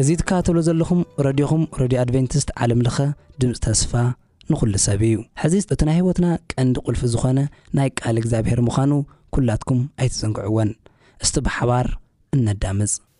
እዚ ትከታተሉ ዘለኹም ረድዮኹም ረድዮ ኣድቨንቲስት ዓለም ለኸ ድምፂ ተስፋ ንኹሉ ሰብ እዩ ሕዚ እቲ ናይ ህይወትና ቀንዲ ቁልፊ ዝኾነ ናይ ቃል እግዚኣብሔር ምዃኑ ኩላትኩም ኣይትዘንግዕወን እስቲ ብሓባር እነዳምፅ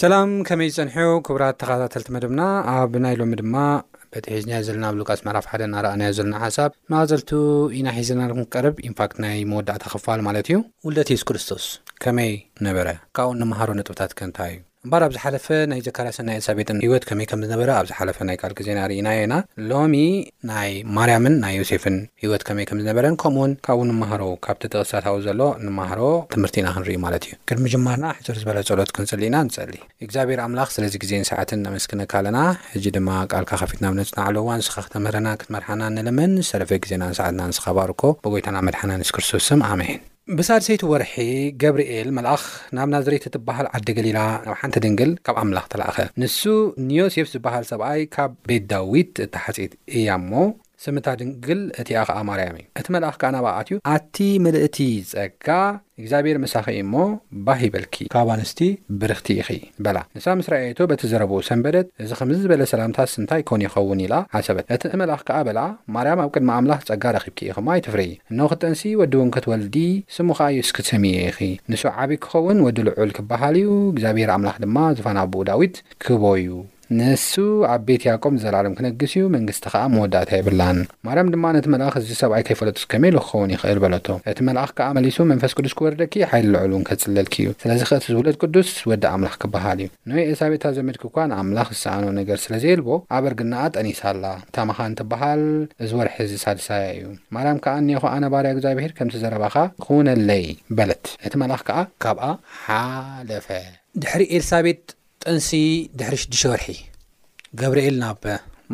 ሰላም ከመይ ዝጸንሑ ክቡራት ተኻታተልቲ መደብና ኣብ ናይ ሎሚ ድማ በቲ ሒዝናዮ ዘለና ኣብ ሉቃስ ምዕራፍ ሓደ እናረኣናዮ ዘለና ሓሳብ መቐጸልቱ ኢና ሒዝናልኩም ክንቀርብ ኢንፋክት ናይ መወዳእታ ክፋል ማለት እዩ ውልደት የሱስ ክርስቶስ ከመይ ነበረ ካብኡ እንመሃሮ ነጥብታት ከ እንታይ እዩ እምበር ኣብ ዝሓለፈ ናይ ዘካርያስን ናይ ኤልሳቤጥን ህይወት ከመይ ከም ዝነበረ ኣብ ዝሓለፈ ናይ ቃል ግዜና ርኢናዮ ኢና ሎሚ ናይ ማርያምን ናይ ዮሴፍን ህይወት ከመይ ከም ዝነበረን ከምኡውን ካብኡ ንመሃሮ ካብቲ ጥቕስታት ኣብኡ ዘሎ ንመሃሮ ትምህርቲ ኢና ክንርኢ ማለት እዩ ቅድሚ ምጅማርና ሕጽር ዝበለ ጸሎት ክንጽሊ ኢና ንጸሊ። እግዚኣብሔር ኣምላኽ ስለዚ ግዜን ሰዓትን ነመስግነካ ኣለና ሕጂ ድማ ቃልካ ከፊትና ኣብ ነጽንዓሉ እዋን ንስኻ ክተምህረናን ክትመርሓናን ንልምን ሰለፌ ግዜናን ሰዓትናን ንስኻ ባርኮ ብጎይታና መድሓና የሱስ ክርስቶስ ስም ኣሜን። ብሳድሰይቲ ወርሒ ገብርኤል መልኣኽ ናብ ናዝሬት እትበሃል ዓዲ ገሊላ ናብ ሓንቲ ድንግል ካብ ኣምላኽ ተላእከ። ንሱ ንዮሴፍ ዝበሃል ሰብኣይ ካብ ቤት ዳዊት እተሓጽየት እያ እሞ፣ ስም እታ ድንግል እቲኣ ኸኣ ማርያም እዩ። እቲ መልኣኽ ከኣ ናብኣ ኣትዩ፣ ኣቲ ምልእቲ ጸጋ፣ እግዚኣብሄር ምሳኺ እዩ እሞ፣ ባህ ይበልኪ፣ ካብ ኣንስቲ ብርኽቲ ኢኺ፣ በላ። ንሳ ምስ ረኣየቶ በቲ ዘረብኡ ሰንበደት፣ እዚ ኸምዚ ዝበለ ሰላምታስ እንታይ ኰን ይኸውን? ኢላ ሓሰበት። እቲ መልኣኽ ከኣ በላ፣ ማርያም ኣብ ቅድሚ ኣምላኽ ጸጋ ረኺብኪ ኢኺ እሞ ኣይትፍርሂ። እንሆ ኽትጠንሲ፣ ወዲ እውን ክትወልዲ፣ ስሙ ኸኣ የሱስ ክትሰምይዮ ኢኺ። ንሱ ዓቢ ኪኸውን፣ ወዲ ልዑል ኪብሃል እዩ፣ እግዚኣብሄር ኣምላኽ ድማ ዙፋን ኣቦኡ ዳዊት ኪህቦ እዩ። ንሱ ኣብ ቤት ያእቆብ ንዘለኣለም ክነግስ እዩ፣ መንግስቲ ኸኣ መወዳእታ የብላን። ማርያም ድማ ነቲ መልኣኽ፣ እዚ ሰብኣይ ከይፈለጥኩስ ከመይ ኢሉ ክኸውን ይኽእል? በለቶ። እቲ መልኣኽ ከኣ መሊሱ፣ መንፈስ ቅዱስ ክወርደኪ፣ ሓይሊ ልዑል እውን ከጽልለልኪ እዩ። ስለዚ ኸእ እቲ ዝውለድ ቅዱስ፣ ወዲ ኣምላኽ ክበሃል እዩ። ን ኤልሳቤታ ዘመድኪ እኳ ንኣምላኽ ዝሰኣኖ ነገር ስለ ዘየልቦ፣ ኣብ እርግናኣ ጠኒሳ ኣላ። እታ መኻን እትበሃል፣ እዚ ወርሒ እዚ ሳድሳያ እዩ። ማርያም ከኣ፣ እኔኹ ኣነ ባርያ እግዚኣብሄር፣ ከምቲ ዘረባኻ ክኹነለይ፣ በለት። እቲ መልኣኽ ከኣ ካብኣ ሓለፈ። ድሕሪ ኤልሳቤጥ ጥንሲ ድሕሪ ሽዱሽተ ወርሒ ገብርኤል ናብ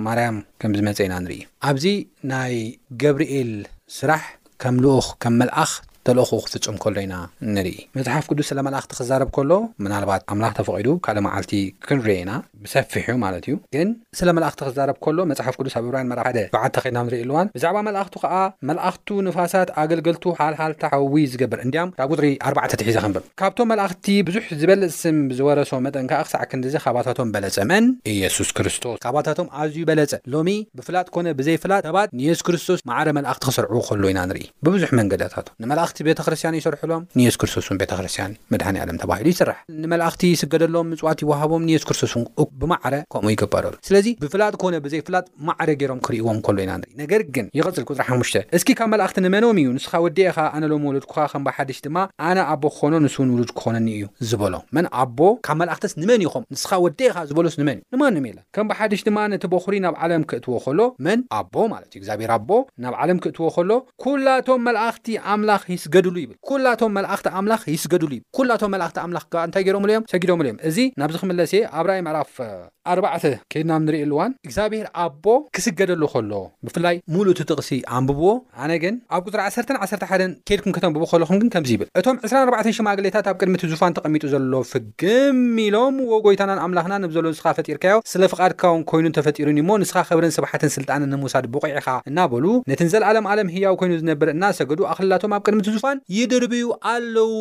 ማርያም ከም ዝመጸ ኢና ንርኢ። ኣብዚ ናይ ገብርኤል ስራሕ ከም ልኡኽ ከም መልኣኽ ተልእኾኡ ክፍጽም ከሎ ኢና ንርኢ። መጽሓፍ ቅዱስ ስለ መላእኽቲ ክዛረብ ከሎ ምናልባት ኣምላኽ ተፈቒዱ ካልእ መዓልቲ ክንርእዮ ኢና ብሰፊሑ ማለት እዩ ግን ስለ መላእኽቲ ክዛረብ ከሎ መጽሓፍ ቅዱስ ኣብ ዕብራውያን ምዕራፍ ሓደ በዓል ተኺልና ንርእየሉ እዋን ብዛዕባ መልኣኽቱ ከኣ መልኣኽቱ ንፋሳት ኣገልገልቱ ሃልሃልታ ሓዊ ዝገብር እንድያም ካብ ቁጽሪ ኣርባዕተ ትሒዘ ከንብብ ካብቶም መልኣኽቲ ብዙሕ ዝበልጽ ስም ብዝወረሶ መጠን ከኣ ክሳዕ ክንድዚ ካባታቶም በለጸ መን ኢየሱስ ክርስቶስ ካባታቶም ኣዝዩ በለጸ ሎሚ ብፍላጥ ኮነ ብዘይ ፍላጥ ሰባት ንኢየሱስ ክርስቶስ ማዕረ መልኣኽቲ ክሰርዕዎ ከሎ ኢና ንርኢ ብብዙሕ መንገዳታቱ ንመላእኽቲ ቤተክርስትያን ይሰርሑሎም ንኢየሱስ ክርስቶስ ውን ቤተክርስትያን መድኃኔ ዓለም ተባሂሉ ይስራሕ። ንመላእኽቲ ይስገደሎም ምጽዋት ይወሃቦም ንየሱስ ክርስቶስ ውን ብማዕረ ከምኡ ይግበረሉ ስለዚ ብፍላጥ ኮነ ብዘይ ፍላጥ ማዕረ ጌሮም ክርእይዎም እንከሎ ኢና ንርኢ ነገር ግን ይቕጽል ቁጽሪ ሓሙሽተ እስኪ ካብ መላእኽቲ ንመኖም እዩ ንስኻ ወደይ እኻ ኣነ ሎሚ ወለድኩኻ ከም ብሓድሽ ድማ ኣነ ኣቦ ክኾኖ ንሱ ውን ውሉድ ክኾነኒ እዩ ዝበሎ መን ኣቦ ካብ መላእኽትስ ንመን ኢኹም ንስኻ ወደይ እኻ ዝበሎስ ንመን እዩ ንማንም የለን ከም ብሓድሽ ድማ ነቲ በኹሪ ናብ ዓለም ክእትዎ ከሎ መን ኣቦ ማለት እዩ እግዚኣብሔር ኣቦ ናብ ዓለም ክእትዎ ከሎ ኩላቶም መላእኽቲ ኣምላኽ ይስገድሉ ኩላቶም መላእኽቲ ኣምላኽ ይስገዱሉ እዩ። ኩላቶም መላእኽቲ ኣምላኽ ከኣ እንታይ ገይሮምሉ እዮም? ሰጊዶምሉ እዮም። እዚ ናብዚ ክምለስ እየ፣ ኣብ ራእይ ምዕራፍ ኣርባዕተ ከይድና ኣብ ንርእየሉ እዋን፣ እግዚኣብሄር ኣቦ ክስገደሉ ከሎ ብፍላይ ሙሉእ እቲ ጥቕሲ ኣንብብዎ፣ ኣነ ግን ኣብ ቁጽሪ ዓሰርተን ዓሰርተ ሓደን ከይድኩም ከተንብቡ ከለኹም ግን ከምዚ ይብል፣ እቶም ዕስራን ኣርባዕተን ሽማግሌታት ኣብ ቅድሚ እቲ ዙፋን ተቐሚጡ ዘሎ ፍግ። ግም ኢሎም ዎጎይታናን ኣምላኽናን ንብዘሎ ንስኻ ፈጢርካዮ ስለ ፍቓድካውን ኮይኑን ተፈጢሩን እዩሞ ንስኻ ኸብርን ስብሓትን ስልጣንን ንምውሳድ ብቑዕ ኢኻ እናበሉ ነቲ ንዘልኣለም ኣለም ህያው ኮይኑ ዝነብር እናሰገዱ ኣኽልላቶም ኣብ ቅድሚ እቲ ዙፋን ይድርብዩ ኣለዉ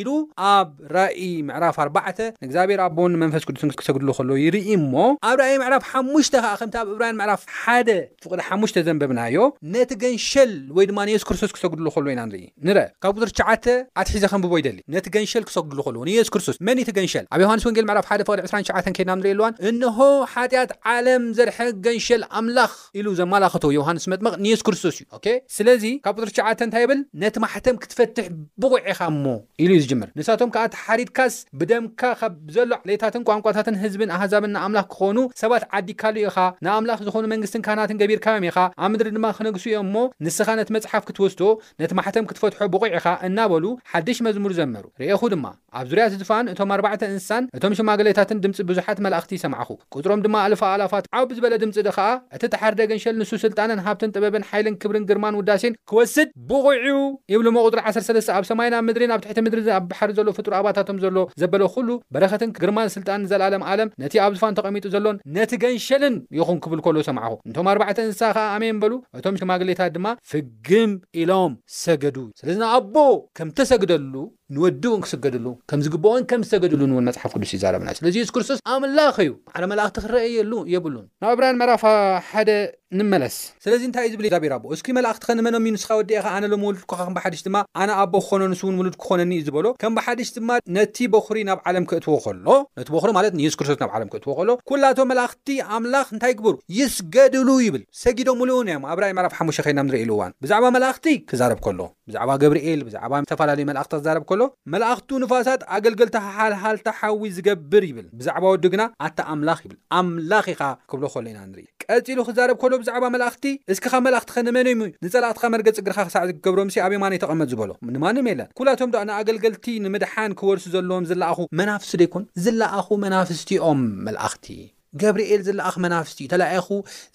ኢሉ ኣብ ራኢ ምዕራፍ ኣርባዕተ ንእግዚኣብሔር ኣቦን ንመንፈስ ቅዱስን ክሰግድሉ ከለዉ ይርኢ እሞ ኣብ ራኢ ምዕራፍ ሓሙሽተ ኸኣ ከምቲ ኣብ እብራውያን ምዕራፍ ሓደ ፍቕዲ ሓሙሽተ ዘንበብናዮ ነቲ ገንሸል ወይ ድማ ንየሱስ ክርስቶስ ክሰግድሉ ከሎ ኢና ንርኢ። ንረ ካብ ቁጽሪ ትሽዓተ ኣትሒዘ ከንብቦ ይደሊ። ነቲ ገንሸል ክሰግድሉ ከለዉ ንየሱስ ክርስቶስ መን እዩ እቲ ገንሸል? ኣብ ዮሃንስ ወንጌል ምዕራፍ ሓደ ፍቕዲ ዕስራን ትሽዓተን ከይድና ኣብ ንርእየሉ እዋን እንሆ ሓጢኣት ዓለም ዘርሐ ገንሸል ኣምላኽ ኢሉ ዘማላኽቶ ዮሃንስ መጥምቕ ንየሱስ ክርስቶስ እዩ። ኦኬ ስለዚ ካብ ቁጽሪ ትሽዓተ እንታይ ይብል? ነቲ ማሕተም ክትፈትሕ ብቑዕ ኢኻ እሞ። ኢሉ እዩ ዝጅምር። ንሳቶም ከኣ ተሓሪድካስ ብደምካ ካብ ዘሎ ዓሌታትን ቋንቋታትን ህዝብን ኣህዛብን ንኣምላኽ ክኾኑ ሰባት ዓዲግካሉ ኢኻ፣ ንኣምላኽ ዝኾኑ መንግስትን ካህናትን ገቢርካዮም ኢኻ፣ ኣብ ምድሪ ድማ ክነግሱ እዮም እሞ ንስኻ ነቲ መጽሓፍ ክትወስዶ ነቲ ማሕተም ክትፈትሖ ብቑዕ ኢኻ እናበሉ ሓድሽ መዝሙር ዘመሩ። ርኤኹ ድማ ኣብ ዙርያ እቲ ዝፋን እቶም ኣርባዕተ እንስሳን እቶም ሽማግሌታትን ድምጺ ብዙሓት መላእኽቲ ሰማዕኩ፣ ቍጽሮም ድማ ኣልፍ ኣእላፋት፣ ዓው ብዝበለ ድምጺ ድኸኣ እቲ እተሓርደ ገንሸል ንሱ ስልጣንን ሃብትን ጥበብን ሓይልን ክብርን ግርማን ውዳሴን ክወስድ፣ ብቑዕ'ዩ ይብል'ሞ ቁጽሪ ዓሰርተ ሰለስተ ኣብ ሰማይን ኣብ ምድሪን ኣብ ትሕቲ ምድሪን ኣብ ባሕሪ ዘሎ ፍጡር ኣባታቶም ዘሎ ዘበለ ኩሉ በረኸትን ግርማን ስልጣንን ንዘልኣለም ኣለም ነቲ ኣብ ዝፋን ተቐሚጡ ዘሎን ነቲ ገንሸልን ይኹን ክብል ከሎ ሰማዕኹ እቶም ኣርባዕተ እንስሳ ከኣ ኣሜን በሉ እቶም ሽማግሌታት ድማ ፍግም ኢሎም ሰገዱ ስለዚ ንኣቦ ከም ተሰግደሉ ንወዱ'ውን ክስገድሉ ከም ዝግብኦን ከም ዝተገድሉን'ውን መጽሓፍ ቅዱስ ይዛረበና። ስለዚ የሱስ ክርስቶስ ኣምላኽ እዩ፣ ማዕረ መላእኽቲ ክረኣየሉ የብሉን። ናብ ዕብራውያን ምዕራፍ ሓደ ንመለስ። ስለዚ እንታይ እዩ ዝብል እግዚኣብሄር ኣቦ? እስኪ መላእኽትኸ ንመኖም እዩ ንስኻ ወደይ ኢኻ፣ ኣነ ሎሚ ወልድኩኻ ከም ብሓድሽ ድማ ኣነ ኣቦ ክኾኖ ንሱ'ውን ውሉድ ክኾነኒ እዩ ዝበሎ? ከም ብሓድሽ ድማ ነቲ በዅሪ ናብ ዓለም ክእትዎ ከሎ፣ ነቲ በዅሪ ማለት ንየሱስ ክርስቶስ ናብ ዓለም ክእትዎ ከሎ፣ ኩላቶም መላእኽቲ ኣምላኽ እንታይ ይግበሩ? ይስገድሉ ይብል። ሰጊዶምሉ'ውን እዮም። ኣብ ራእይ ምዕራፍ ሓሙሽተ ከይድና ኣብ ንርእየሉ እዋን ብዛዕባ መላእኽቲ ክዛረብ ከሎ። ብዛዕባ ገብርኤል ብዛዕባ ዝተፈላለዩ መልኣኽቲ ክዛረብ ከሎ መላእኽቱ ንፋሳት ኣገልገልቲ ሃልሃልታ ሓዊ ዝገብር ይብል ብዛዕባ ወዱ ግና ኣታ ኣምላኽ ይብል ኣምላኽ ኢኻ ክብሎ ከሎ ኢና ንርኢ ቀጺሉ ክዛረብ ከሎ ብዛዕባ መላእኽቲ እስኪ ካብ መላእኽትኸ ንመን'ዩ ንጸላእትኻ መርገጺ እግርኻ ክሳዕ ዝገብሮምሲ ኣብ የማነይ ተቐመጥ ዝበሎ ንማንም የለን ኩላቶም ደኣ ንኣገልገልቲ ንምድሓን ክወርሱ ዘለዎም ዝለኣኹ መናፍስቲ ዶ ኣይኮኑን ዝለኣኹ መናፍስቲ'ዮም መልኣኽቲ ገብርኤል ዝለኣኽ መናፍስቲ እዩ ተላኢኹ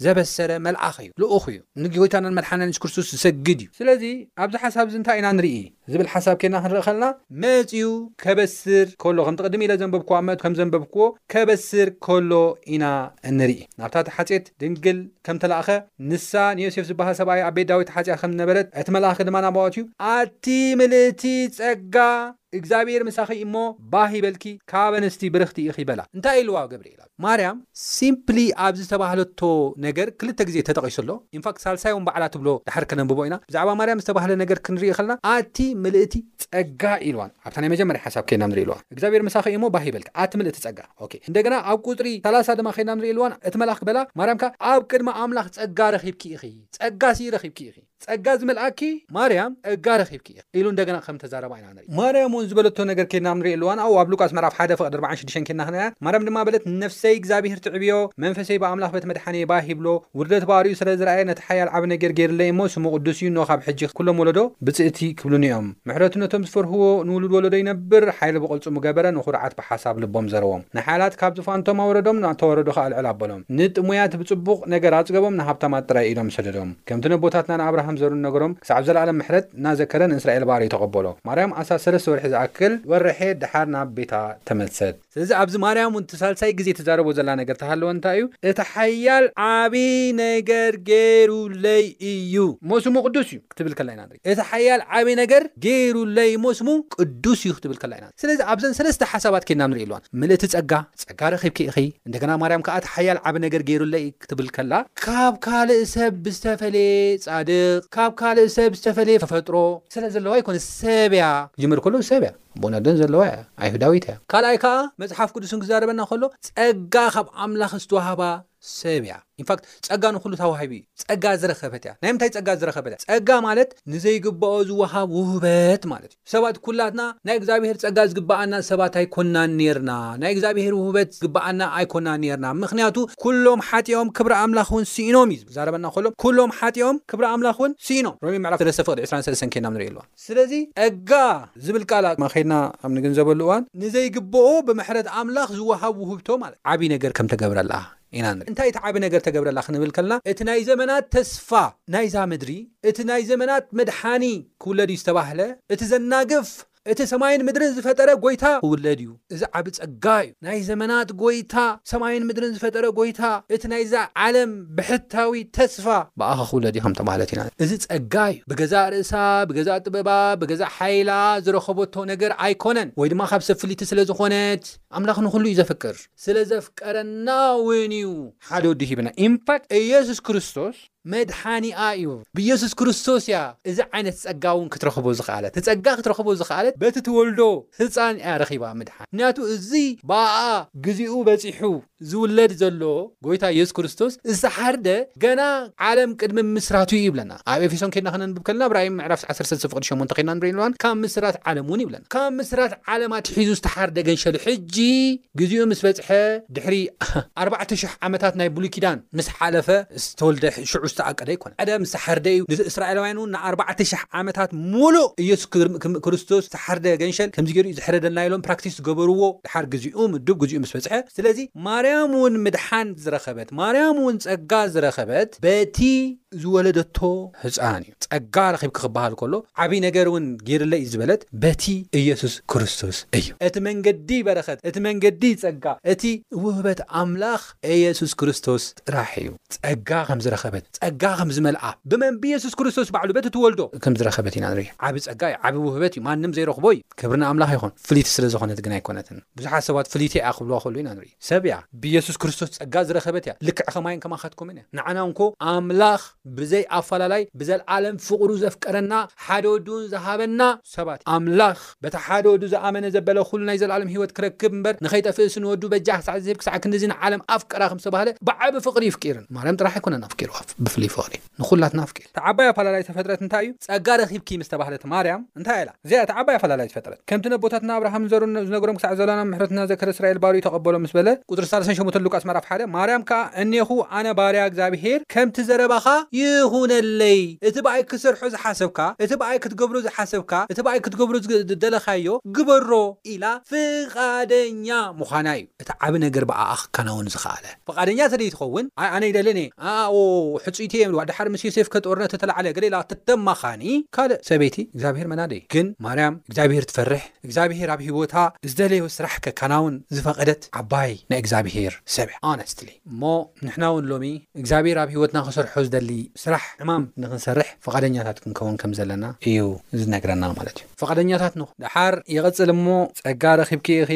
ዘበሰረ መልኣኽ እዩ ልኡኽ እዩ ንጎይታናን መድሓኒናን የሱስ ክርስቶስ ዝሰግድ እዩ ስለዚ ኣብዚ ሓሳብ እዚ እንታይ ኢና ንርኢ ዝብል ሓሳብ ኬድና ክንርኢ ከለና መጺኡ ከበስር ከሎ ከምቲ ቅድም ኢለ ዘንበብክዎ ኣብ መእት ከምዘንበብክዎ ከበስር ከሎ ኢና እንርኢ ናብታ ተሓጽየት ድንግል ከምተላእኸ ንሳ ንዮሴፍ ዝበሃል ሰብኣይ ኣብ ቤት ዳዊት ተሓጽያ ከምዝነበረት እቲ መልኣኽ ድማ ናባኡ ኣትዩ ኣቲ ምልእቲ ጸጋ እግዚኣብሄር ምሳኺ እዩ እሞ ባህ ይበልኪ ካብ ኣንስቲ ብርኽቲ ኢኺ በላ እንታይ ኢልዋ ገብርኤል ኣብ ማርያም ሲምፕሊ ኣብ ዝተባህለቶ ነገር ክልተ ግዜ ተጠቒሱ ኣሎ ኢንፋክት ሳልሳይ ውን ባዕላ ትብሎ ድሓር ከነንብቦ ኢና ብዛዕባ ማርያም ዝተባህለ ነገር ክንርኢ ከለና ኣቲ ምልእቲ ጸጋ ኢልዋን ኣብታ ናይ መጀመርያ ሓሳብ ከድና ንርኢ ኢልዋ እግዚኣብሄር ምሳኺ እዩ እሞ ባህ ይበልኪ ኣቲ ምልእቲ ጸጋ ኦኬ እንደገና ኣብ ቁጽሪ ሰላሳ ድማ ከድና ንርኢ ኢልዋን እቲ መልኣኽ በላ ማርያም ከኣ ኣብ ቅድሚ ኣምላኽ ጸጋ ረኺብኪ ኢኺ ጸጋ ሲ ረኺብኪ ኢኺ ጸጋ ዝመልኣኪ ማርያም ጸጋ ረኺብኪ ኢኺ ኢሉ እንደገና ከም እተዛረባ ኢና ንርኢ። ማርያም እውን ዝበለቶ ነገር ኬድና ኣብ ንርእየሉ እዋን ኣብኡ ኣብ ሉቃስ ምዕራፍ ሓደ ፍቕዲ ኣርባዓን ሽዱሽተን ኬድና ክንርኣ ማርያም ድማ በለት ነፍሰይ እግዚኣብሄር ትዕብዮ መንፈሰይ ብኣምላኽ በቲ መድሓንየይ ባህ ይብሎ ውርደት ብኣርኡ ስለ ዝረኣየ ነቲ ሓያል ዓቢ ነገር ገይርለይ እሞ ስሙ ቅዱስ እዩ እነሆ ካብ ሕጂ ኩሎም ወለዶ ብጽእቲ ክብሉኒ እዮም ምሕረቱ ነቶም ዝፈርህዎ ንውሉድ ወለዶ ይነብር ሓይሊ ብቕልጽሙ ገበረ ንኹርዓት ብሓሳብ ልቦም ዘረዎም ንሓያላት ካብ ዝፋንቶም ኣውረዶም ንእተዋረዱ ኸኣ ልዕል ኣበሎም ንጥሙያት ብጽቡቕ ነገር ኣጽገቦም ንሃብታማት ጥራይ ኢዶም ሰደዶም ከምቲ ነቦታትና ንኣብርሃም ዘሩ ንነገሮም ክሳዕ ዘልኣለም ምሕረት እናዘከረ ንእስራኤል ባርዩ ተቐበሎ። ማርያም ኣስታት ሰለስተ ወርሒ ዝኣክል ወረሐ ድሓር ናብ ቤታ ተመልሰት። ስለዚ ኣብዚ ማርያም ውን ትሳልሳይ ግዜ ትዛረቦ ዘላ ነገር ተሃለወ እንታይ እዩ እቲ ሓያል ዓቢ ነገር ገሩለይ እዩ እሞ ስሙ ቅዱስ እዩ ክትብል ከላ ኢና። እቲ ሓያል ዓቢ ነገር ገይሩለይ'ሞ ስሙ ቅዱስ እዩ ክትብል ከላ ኢና ስለዚ ኣብዘን ሰለስተ ሓሳባት ኬድና ንርኢ ኣሎና ምልእቲ ጸጋ፣ ጸጋ ረኺብኪ ኢኺ፣ እንደገና ማርያም ከኣ እቲ ሓያል ዓቢ ነገር ገይሩለይ ክትብል ከላ፣ ካብ ካልእ ሰብ ብዝተፈልየ ጻድቅ፣ ካብ ካልእ ሰብ ብዝተፈልየ ተፈጥሮ ስለ ዘለዋ ኣይኮነን ሰብ እያ፣ ክጅምር ከሎ ሰብ እያ ቦና ደን ዘለዋ እያ ኣይሁዳዊት እያ፣ ካልኣይ ከኣ መጽሓፍ ቅዱስ እንክዛረበና ከሎ ጸጋ ካብ ኣምላኽ ዝተዋህባ ሰብ እያ ኢንፋክት ጸጋ ንኹሉ ታዋሂቡ እዩ ጸጋ ዝረኸበት እያ ናይ ምንታይ ጸጋ ዝረኸበት እያ ጸጋ ማለት ንዘይግባኦ ዝወሃብ ውህበት ማለት እዩ ሰባት ኩላትና ናይ እግዛብሄር ጸጋ ዝግባኣና ሰባት ኣይኮናን ኔርና ናይ እግዛብሄር ውህበት ዝግባኣና ኣይኮናን ኔርና ምኽንያቱ ኩሎም ሓጢኦም ክብሪ ኣምላኽ ውን ሲኢኖም እዩ ዝዛረበና ከሎ ኩሎም ሓጢኦም ክብሪ ኣምላኽ ውን ሲኢኖም ሮሜ ምዕራፍ ሰለስተ ፍቅዲ ዕስራን ሰለስተን ኬድና ክንሪኦ ኣለዋ። ስለዚ ጸጋ ዝብል ቃል ኣብ ከይድና ኣብ ንግንዘበሉ እዋን፣ ንዘይግበኦ ብምሕረት ኣምላኽ ዝወሃብ ውህብቶ ማለት ዓቢ ነገር ከም ተገብረላ ኢና ንርኢ። እንታይ እቲ ዓቢ ነገር ተገብረላ ክንብል ከለና እቲ ናይ ዘመናት ተስፋ ናይዛ ምድሪ፣ እቲ ናይ ዘመናት መድሓኒ ክውለድ እዩ ዝተባህለ፣ እቲ ዘናግፍ እቲ ሰማይን ምድርን ዝፈጠረ ጎይታ ክውለድ እዩ። እዚ ዓቢ ጸጋ እዩ። ናይ ዘመናት ጎይታ፣ ሰማይን ምድርን ዝፈጠረ ጎይታ፣ እቲ ናይዛ ዓለም ብሕታዊ ተስፋ፣ ብኣኻ ክውለድ እዩ ከም ተባህለት ኢና። እዚ ጸጋ እዩ። ብገዛእ ርእሳ፣ ብገዛእ ጥበባ፣ ብገዛእ ሓይላ ዝረኸበቶ ነገር ኣይኮነን፣ ወይ ድማ ካብ ሰብ ፍልይቲ ስለ ዝኾነት። ኣምላኽ ንኹሉ እዩ ዘፍቅር። ስለ ዘፍቀረና እውን እዩ ሓደ ወዱ ሂብና። ኢንፋክት ኢየሱስ ክርስቶስ። መድሓኒኣ እዩ ብየሱስ ክርስቶስ እያ እዚ ዓይነት ጸጋ ውን ክትረኽቦ ዝኸኣለት እቲ ጸጋ ክትረኽቦ ዝኸኣለት በቲ ትወልዶ ህጻን እያ ረኺባ ምድሓን ምክንያቱ እዚ ብኣኣ ግዚኡ በጺሑ ዝውለድ ዘሎ ጎይታ የሱስ ክርስቶስ ዝተሓርደ ገና ዓለም ቅድሚ ምምስራቱ እዩ ይብለና ኣብ ኤፌሶን ኬድና ከነንብብ ከለና ኣብ ራእይ ምዕራፍ ዓሰርተ ሰለስተ ፍቅዲ ሸሞንተ ኬድና ንርኢ ንዋን ካብ ምስራት ዓለም ውን ይብለና ካብ ምስራት ዓለም ኣትሒዙ ዝተሓርደ ገንሸሉ ሕጂ ግዚኡ ምስ በጽሐ ድሕሪ ኣርባዕተ ሽሕ ዓመታት ናይ ብሉይ ኪዳን ምስ ሓለፈ ዝተወልደ ሽዑ ዝተኣቀደ ኣይኮነን ቀደም ዝተሓርደ እዩ ንእስራኤላውያን ውን ንኣርባዕተ ሽሕ ዓመታት ሙሉእ ኢየሱስ ክርስቶስ ዝተሓርደ ገንሸል ከምዚ ጌሩ እዩ ዝሕረደና ኢሎም ፕራክቲስ ዝገበርዎ ድሓር ግዚኡ ምዱብ ግዚኡ ምስ በጽሐ ስለዚ ማርያም ውን ምድሓን ዝረኸበት ማርያም ውን ጸጋ ዝረኸበት በቲ ዝወለደቶ ህጻን እዩ። ጸጋ ረኺብኪ ክበሃል ከሎ ዓቢ ነገር እውን ገይርለይ ዝበለት በቲ ኢየሱስ ክርስቶስ እዩ። እቲ መንገዲ በረኸት፣ እቲ መንገዲ ጸጋ፣ እቲ ውህበት ኣምላኽ ኢየሱስ ክርስቶስ ጥራሕ እዩ። ጸጋ ከም ዝረኸበት፣ ጸጋ ከም ዝመልኣ ብመን? ብኢየሱስ ክርስቶስ ባዕሉ በቲ ትወልዶ። ከም ዝረኸበት ኢና ንርኢ። ዓቢ ጸጋ እዩ፣ ዓቢ ውህበት እዩ፣ ማንም ዘይረኽቦ እዩ። ክብሪ ንኣምላኽ ይኹን። ፍልይቲ ስለ ዝኾነት ግን ኣይኮነትን። ብዙሓት ሰባት ፍልይቲ እያ ክብልዋ ከሎ ኢና ንርኢ። ሰብ እያ ብየሱስ ክርስቶስ ጸጋ ዝረኸበት እያ ልክዕ ከማይን ከማኻትኩምን እያ ንዓና እንኮ ኣምላኽ ብዘይ ኣፋላላይ ብዘልኣለም ፍቅሩ ዘፍቀረና ሓደ ወዱ ውን ዝሃበና ሰባት ኢና ኣምላኽ በቲ ሓደ ወዱ ዝኣመነ ዘበለ ኩሉ ናይ ዘልኣለም ሂወት ክረክብ እምበር ንኸይጠፍእስ ንወዱ በጃ ክሳዕ ዝህብ ክሳዕ ክንድዚ ንዓለም ኣፍቀራ ከም ዝተባህለ ብዓቢ ፍቅሪ እዩ ኣፍቂርና ማርያም ጥራሕ ኣይኮነን ኣፍቂርዋ ብፍሉይ ፍቅሪ ንኹላትና ኣፍቅል። እታ ዓባይ ኣፈላላይት ፈጥረት እንታይ እዩ? ጸጋ ረኺብኪ ምስ ተባህለት ማርያም እንታይ ኣላ? እዚኣ እታ ዓባይ ኣፈላላይት ፈጥረት። ከምቲ ነቦታትና ኣብርሃምን ዘሩን ዝነገሮም ክሳዕ ዘሎና ምሕረቱ እናዘከረ እስራኤል ባርዩ ተቐበሎ ምስ በለ፣ ቁጽሪ ሳልሰን ሸሞንተን ሉቃስ ምዕራፍ ሓደ፣ ማርያም ከኣ እኔኹ ኣነ ባርያ እግዚኣብሄር ከምቲ ዘረባኻ ይኹነለይ፣ እቲ ብኣይ ክትሰርሖ ዝሓሰብካ፣ እቲ ብኣይ ክትገብሮ ዝሓሰብካ፣ እቲ ብኣይ ክትገብሮ ዝደለኻዮ ግበሮ ኢላ ፍቓደኛ ምዃና እዩ። እቲ ዓቢ ነገር ብኣኣ ክከናወን ዝኸኣለ። ፍቃደኛ ተደይትኸውን ኣይ ኣነ ይደልን እየ ኣኣኦኦው ሕጽይቲ እየ ድሓር ምስ ዮሴፍከ ጦርነት ተተላዕለ ገለ ኢላ ተተማኻኒ ካልእ ሰበይቲ እግዚኣብሄር መናደይ ግን ማርያም እግዚኣብሄር ትፈርሕ እግዚኣብሄር ኣብ ሂወታ ዝደለዮ ስራሕ ከካናውን ዝፈቀደት ዓባይ ናይ እግዚኣብሄር ሰብ እያ honestly እሞ ንሕና ውን ሎሚ እግዚኣብሄር ኣብ ሂወትና ክሰርሖ ዝደሊ ስራሕ ዕማም ንክንሰርሕ ፍቃደኛታት ክንከውን ከምዘለና እዩ ዝነግረና ማለት እዩ። ፍቓደኛታት ንኹን። ደሓር ይቕጽል እሞ ጸጋ ረኺብኪ ኢኺ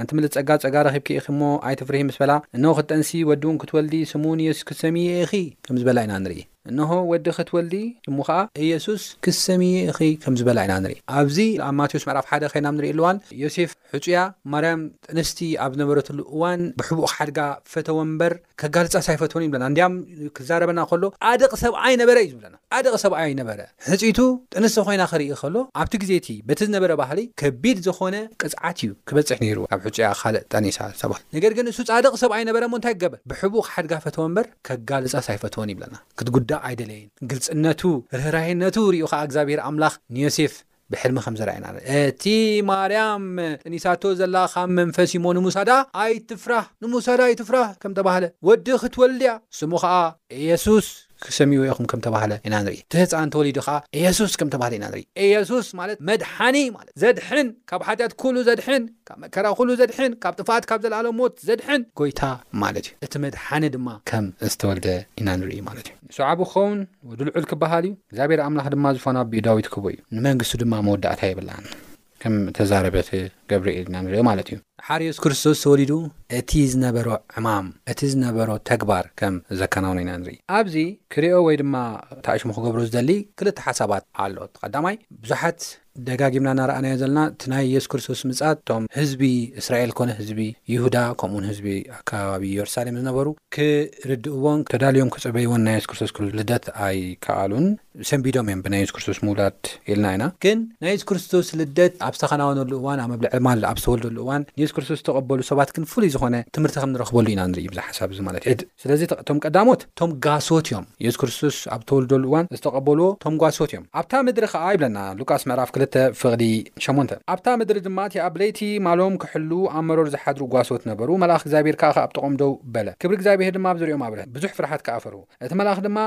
ኣንቲ ምልእቲ ጸጋ ጸጋ ረኺብኪ ኢኺ እሞ ኣይትፍርሂ ምስ በላ እንሆ ክትጠንሲ ወዲ'ውን ክትወልዲ ስሙ'ውን ኢየሱስ ክትሰምይዮ ኢኺ ከም ዝበላ ኢና ንርኢ። እንሆ ወዲ ክትወልዲ ስሙ ኸኣ ኢየሱስ ክትሰምይዮ ኢኺ ከም ዝበላ ኢና ንርኢ። ኣብዚ ኣብ ማቴዎስ ምዕራፍ ሓደ ኼናም ንርእየሉ እዋን ዮሴፍ ሕጹያ ማርያም ጥንስቲ ኣብ ዝነበረትሉ እዋን ብሕቡእ ክሓድጋ ፈተወ እምበር ከጋልጻስ ኣይፈተወን እዩ ዝብለና። እንድያም ክዛረበና ከሎ ጻድቕ ሰብኣይ ነበረ እዩ ዝብለና። ጻድቕ ሰብኣይ ነበረ። ሕጽይቱ ጥንስቲ ኮይና ክርኢ ከሎ ኣብቲ ግዜ እቲ በቲ ዝነበረ ባህሊ ከቢድ ዝኾነ ቅጽዓት እዩ ክበጽሕ ነይርዎ ካብ ሕጹያ ካልእ ጠኒሳ ዝተባህለ። ነገር ግን ንሱ ጻድቕ ሰብኣይ ነበረ እሞ እንታይ ገበር ብሕቡእ ክሓድጋ ፈተወ እምበር ከጋልጻስ ኣይፈተወን ይብለና። ክትጉዳእ ኣይደለየን። ግልጽነቱ ርህራሄነቱ ርእዩ ከኣ እግዚኣብሄር ኣምላኽ ንዮሴፍ ብሕልሚ ከም ዘርኣየና ን እቲ ማርያም ጠኒሳቶ ዘላ ካብ መንፈስ ኢሞ ንምውሳዳ ኣይትፍራህ ንምውሳዳ ኣይትፍራህ ከም ተባህለ ወዲ ክትወልድ እያ ስሙ ከኣ እየሱስ ክትሰምይዎ ኢኩም ከም ተባህለ ኢና ንርኢ እቲ ህጻን ተወሊዱ ከኣ እየሱስ ከም ተባህለ ኢና ንርኢ እየሱስ ማለት መድሓኒ ማለት ዘድሕን ካብ ሓጢኣት ኩሉ ዘድሕን ካብ መከራ ኩሉ ዘድሕን ካብ ጥፍኣት ካብ ዘልኣለም ሞት ዘድሕን ጎይታ ማለት እዩ እቲ መድሓኒ ድማ ከም ዝተወልደ ኢና ንርኢ ማለት እዩ ንሱ ዓቢ ክከውን ወዲ ልዑል ክበሃል እዩ፣ እግዚኣብሄር ኣምላኽ ድማ ዝፋኑ ኣቢኡ ዳዊት ክህቦ እዩ፣ ንመንግስቱ ድማ መወዳእታ የብላን ከም ተዛረበቲ ገብርኤል ኢና ንርእዮ ማለት እዩ። ድሓር የሱስ ክርስቶስ ተወሊዱ እቲ ዝነበሮ ዕማም እቲ ዝነበሮ ተግባር ከም ዘከናውኖ ኢና ንርኢ። ኣብዚ ክሪኦ ወይ ድማ ተኣሽሙ ክገብሮ ዝደሊ ክልተ ሓሳባት ኣሎ፣ እቲ ቀዳማይ ብዙሓት ደጋጊምና እናረኣናዮ ዘለና እቲ ናይ የሱስ ክርስቶስ ምጽኣት እቶም ህዝቢ እስራኤል ኮነ ህዝቢ ይሁዳ ከምኡውን ህዝቢ ኣከባቢ የሩሳሌም ዝነበሩ ክርድእዎን ተዳልዮም ክጽበይዎን ናይ የሱስ ክርስቶስ ልደት ኣይከኣሉን ሰንቢዶም እዮም ብናይ የሱስ ክርስቶስ ምውላድ ኢልና ኢና ግን ናይ የሱስ ክርስቶስ ልደት ኣብ ዝተኸናወነሉ እዋን ኣብ መብልዒ ማል ኣብ ዝተወልደሉ እዋን ንየሱስ ክርስቶስ ዝተቐበሉ ሰባት ግን ፍሉይ ዝኾነ ትምህርቲ ከም ንረኽበሉ ኢና ንርኢ ብዚ ሓሳብ እዚ ማለት እዩ ስለዚ እቶም ቀዳሞት እቶም ጋሶት እዮም፣ የሱስ ክርስቶስ ኣብ እተወልደሉ እዋን ዝተቐበልዎ እቶም ጓሶት እዮም፣ ኣብታ ምድሪ ኸኣ ይብለና ሉቃስ ምዕራፍ ክልተ ፍቕዲ ሸሞንተ፣ ኣብታ ምድሪ ድማ እቲ ኣብ ለይቲ ማሎም ክሕሉ ኣብ መሮር ዝሓድሩ ጓሶት ነበሩ፣ መልኣኽ እግዚኣብሄር ከኣ ኣብ ጥቕኦም ደው በለ፣ ክብሪ እግዚኣብሄር ድማ ኣብ ዙርያኦም ኣብርሀ፣ ብዙሕ ፍርሃት ከኣ ፈርሁ፣ እቲ መልኣኽ ድማ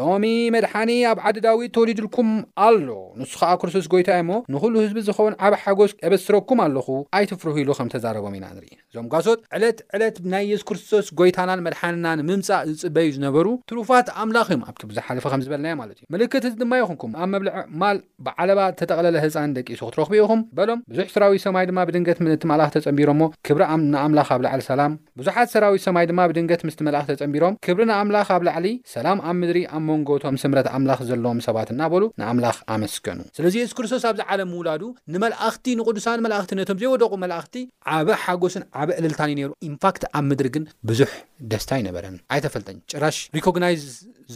ሎሚ መድሓኒ ኣብ ዓዲ ዳዊት ተወሊዱልኩም ኣሎ፣ ንሱ ኸኣ ክርስቶስ ጐይታ እዩ እሞ፣ ንዅሉ ህዝቢ ዝኸውን ዓቢ ሓጐስ ኤበስረኩም ኣሎኹ፣ ኣይትፍርሁ ኢሉ ከም እተዛረቦም ኢና እንርኢ። እዞም ጓሶት ዕለት ዕለት ናይ የሱስ ክርስቶስ ጎይታናን መድሓንና ንምምጻእ ዝጽበዩ ዝነበሩ ትሩፋት ኣምላኽ እዮም ኣብቲ ብዝሓለፈ ከም ዝበልናዮ ማለት እዩ። ምልክት እዚ ድማ ይኹንኩም ኣብ መብልዕ ማል ብዓለባ ዝተጠቕለለ ህጻን ደቂሱ ክትረኽቡ ኢኹም በሎም ብዙሕ ስራዊት ሰማይ ድማ ብድንገት ምእንቲ መልኣኽ ተጸንቢሮሞ ክብሪ ኣም ንኣምላኽ ኣብ ላዕሊ ሰላም ብዙሓት ሰራዊት ሰማይ ድማ ብድንገት ምስቲ መልኣኽ ተጸንቢሮም ክብሪ ንኣምላኽ ኣብ ላዕሊ ሰላም ኣብ ምድሪ ኣብ መንጎ እቶም ስምረት ኣምላኽ ዘለዎም ሰባት እናበሉ ንኣምላኽ ኣመስገኑ። ስለዚ የሱስ ክርስቶስ ኣብዚ ዓለም ምውላዱ ንመልኣኽቲ ንቅዱሳን መላእኽቲ ነቶም ዘይወደቑ መላእኽቲ፣ ዓቢ ሓጎስን ዓቢ እልልታን እዩ ነይሩ ኢንፋክት ኣብ ምድሪ ግን ብዙሕ ደስታ ኣይነበረን ኣይተፈልጠኝ ጭራሽ ሪኮግናይዝ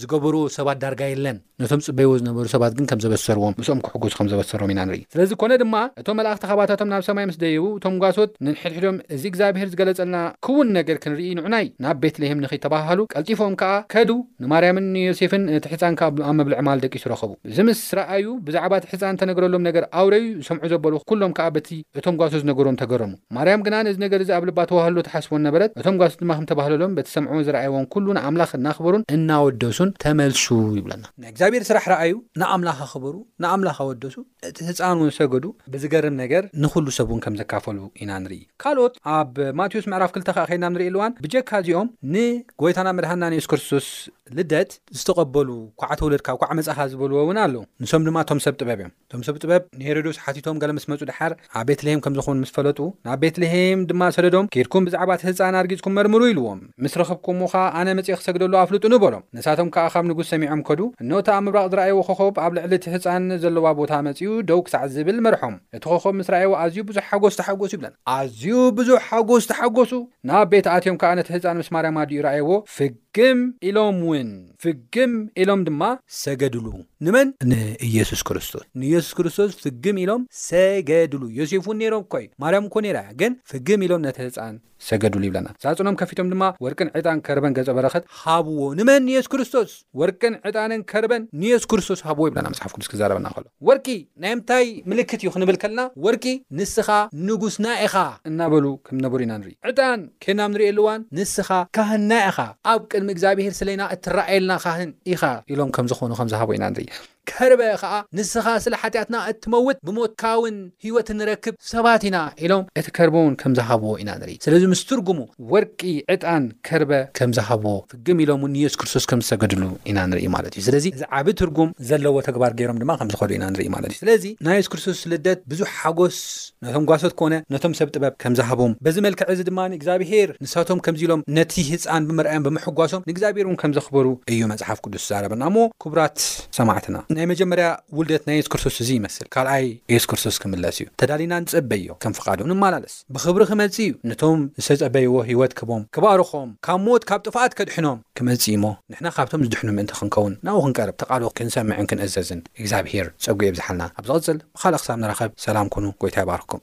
ዝገበርዎ ሰባት ዳርጋ የለን ነቶም ጽበይዎ ዝነበሩ ሰባት ግን ከም ዘበሰርዎም ምስኦም ክሕጎሱ ከም ዘበሰሮም ኢና ንርኢ ስለዚ ኮነ ድማ እቶም መላእክቲ ካባታቶም ናብ ሰማይ ምስ ደየቡ እቶም ጓሶት ነንሕድሕዶም እዚ እግዚኣብሄር ዝገለጸልና ክዉን ነገር ክንርኢ ንዑናይ ናብ ቤትልሄም ንኺድ ተባሃሃሉ ቀልጢፎም ከኣ ከዱ ንማርያምን ንዮሴፍን ነቲ ሕጻን ከኣ ኣብ መብልዒ መዓል ደቂሱ ረኸቡ እዚ ምስ ረኣዩ ብዛዕባ እቲ ሕጻን እተነግረሎም ነገር ኣውረዩ፣ ዝሰምዑ ዘበሉ ኵሎም ከኣ በቲ እቶም ጓሶት ዝነገርዎም ተገረሙ። ማርያም ግና ነዚ ነገር እዚ ኣብ ልባ ተዋህልሎ ትሓስቦን ነበረት፣ እቶም ጓሶት ድማ ከም እተባህለሎም በቲ ዝሰምዕዎን ዝረኣይዎን ኵሉ ንኣምላኽ እናኽበሩን እናወደሱን ተመልሱ ይብለና። ናይ እግዚኣብሄር ስራሕ ረኣዩ፣ ንኣምላኽ ኣኽበሩ፣ ንኣምላኽ ኣወደሱ፣ ነቲ ህጻን እውን ሰገዱ፣ ብዝገርም ነገር ንዅሉ ሰብ እውን ከም ዘካፈሉ ኢና ንርኢ። ካልኦት ኣብ ማቴዎስ ምዕራፍ ክልተ ከኣ ኬድና ኣብ ንርእየሉ እዋን ብጀካ እዚኦም ንጐይታናን መድሓንናን የሱስ ክርስቶስ ልደት ዝተቐበሉ ኳዕ ተወለድካ ኳዕ መጻኻ ዝበልዎ እውን ኣለዉ። ንሶም ድማ እቶም ሰብ ጥበብ እዮም። እቶም ሰብ ጥበብ ንሄሮዶስ ሓቲቶም ገለ ምስ መጹ ደሓር ኣብ ቤትልሄም ከም ዝኾኑ ምስ ፈለጡ ናብ ቤትልሄም ድማ ሰደዶም ኬድኩም ብዛዕባ እቲ ህጻን ኣርጊጽኩም መርምሩ ኢልዎም። ምስ ረኽብኩምዎ ከኣ ኣነ መጺኤ ክሰግደሉ ኣፍልጡኒ በሎም። ንሳቶም ከኣ ካብ ንጉስ ሰሚዖም ከዱ። እንሆ እቲ ኣብ ምብራቕ ዝረኣይዎ ኮኾብ ኣብ ልዕሊ እቲ ህጻን ዘለዋ ቦታ መጺኡ ደው ክሳዕ ዝብል መርሖም። እቲ ኮኾብ ምስ ረኣይዎ ኣዝዩ ብዙሕ ሓጎስ ተሓጎሱ ይብለና። ኣዝዩ ብዙሕ ሓጎስ ተሓጎሱ። ናብ ቤት ኣትዮም ከኣ ነቲ ህጻን ምስ ማርያም ኣዲኡ ረኣይዎ። ፍግ! ፍግም ኢሎም ውን ፍግም ኢሎም ድማ ሰገድሉ። ንመን? ንኢየሱስ ክርስቶስ። ንኢየሱስ ክርስቶስ ፍግም ኢሎም ሰገድሉ። ዮሴፍ ውን ነይሮም እኮ እዩ፣ ማርያም እኮ ነይራ እያ፣ ግን ፍግም ኢሎም ነቲ ህጻን ሰገድሉ ይብለና። ሳጹኖም ከፊቶም ድማ ወርቅን ዕጣን ከርበን ገጸ በረኸት ሃብዎ። ንመን? ንኢየሱስ ክርስቶስ። ወርቅን ዕጣንን ከርበን ንኢየሱስ ክርስቶስ ሃብዎ ይብለና መጽሓፍ ቅዱስ ክዛረበና ከሎ። ወርቂ! ናይ ምታይ ምልክት እዩ ክንብል ከለና ወርቂ ንስኻ ንጉስና ኢኻ እናበሉ ከም ዝነበሩ ኢና ንርኢ። ዕጣን ኴንና ኣብ ንርእየሉ እዋን ንስኻ ካህንና ኢኻ፣ ኣብ ቅድሚ እግዚኣብሄር ስለና እትረኣየልና ካህን ኢኻ ኢሎም ከም ዝኾኑ ከም ዝሃቡ ኢና ንርኢ። ከርበ ኸኣ ንስኻ ስለ ሓጢኣትና እትመውት ብሞትካውን ህይወት እንረክብ ሰባት ኢና ኢሎም እቲ ከርበውን ከም ዝሃብዎ ኢና ንርኢ። ስለዚ ምስ ትርጉሙ ወርቂ፣ ዕጣን፣ ከርበ ከም ዝሃብዎ። ግም ኢሎም እውን ንየሱስ ክርስቶስ ከም ዝሰገድሉ ኢና ንርኢ ማለት እዩ። ስለዚ እዚ ዓቢ ትርጉም ዘለዎ ተግባር ገይሮም ድማ ከም ዝኸዱ ኢና ንርኢ ማለት እዩ። ስለዚ ናይ የሱስ ክርስቶስ ልደት ብዙሕ ሓጎስ ነቶም ጓሶት ኮነ ነቶም ሰብ ጥበብ ከም ዝሃቦም፣ በዚ መልክዕ እዚ ድማ እግዚኣብሄር ንሳቶም ከምዚ ኢሎም ነቲ ህጻን ብምርኣዮም ብምሕጓሶም ንእግዚኣብሄር እውን ከም ዘኽበሩ እዩ መጽሓፍ ቅዱስ ዝዛረበና። እሞ ክቡራት ሰማዕትና ናይ መጀመርያ ውልደት ናይ የሱስ ክርስቶስ እዚ ይመስል። ካልኣይ የሱስ ክርስቶስ ክምለስ እዩ። ተዳሊና ንጽበዮ ከም ፍቃዱ ንመላለስ። ብኽብሪ ክመጽእ እዩ ነቶም ዝተጸበይዎ ህይወት ክህቦም ክባርኾም ካብ ሞት ካብ ጥፍኣት ከድሕኖም ክመጽእ እዩሞ ንሕና ካብቶም ዝድሕኑ ምእንቲ ክንከውን ናብኡ ክንቀርብ ተቃልኦ ክንሰምዕን ክንእዘዝን እግዚኣብሄር ጸግኡ የብዝሓልና ኣብ ዝቅጽል ብካልእ ክሳብ ንራኸብ ሰላም ኩኑ ጎይታ ይባርኽኩም።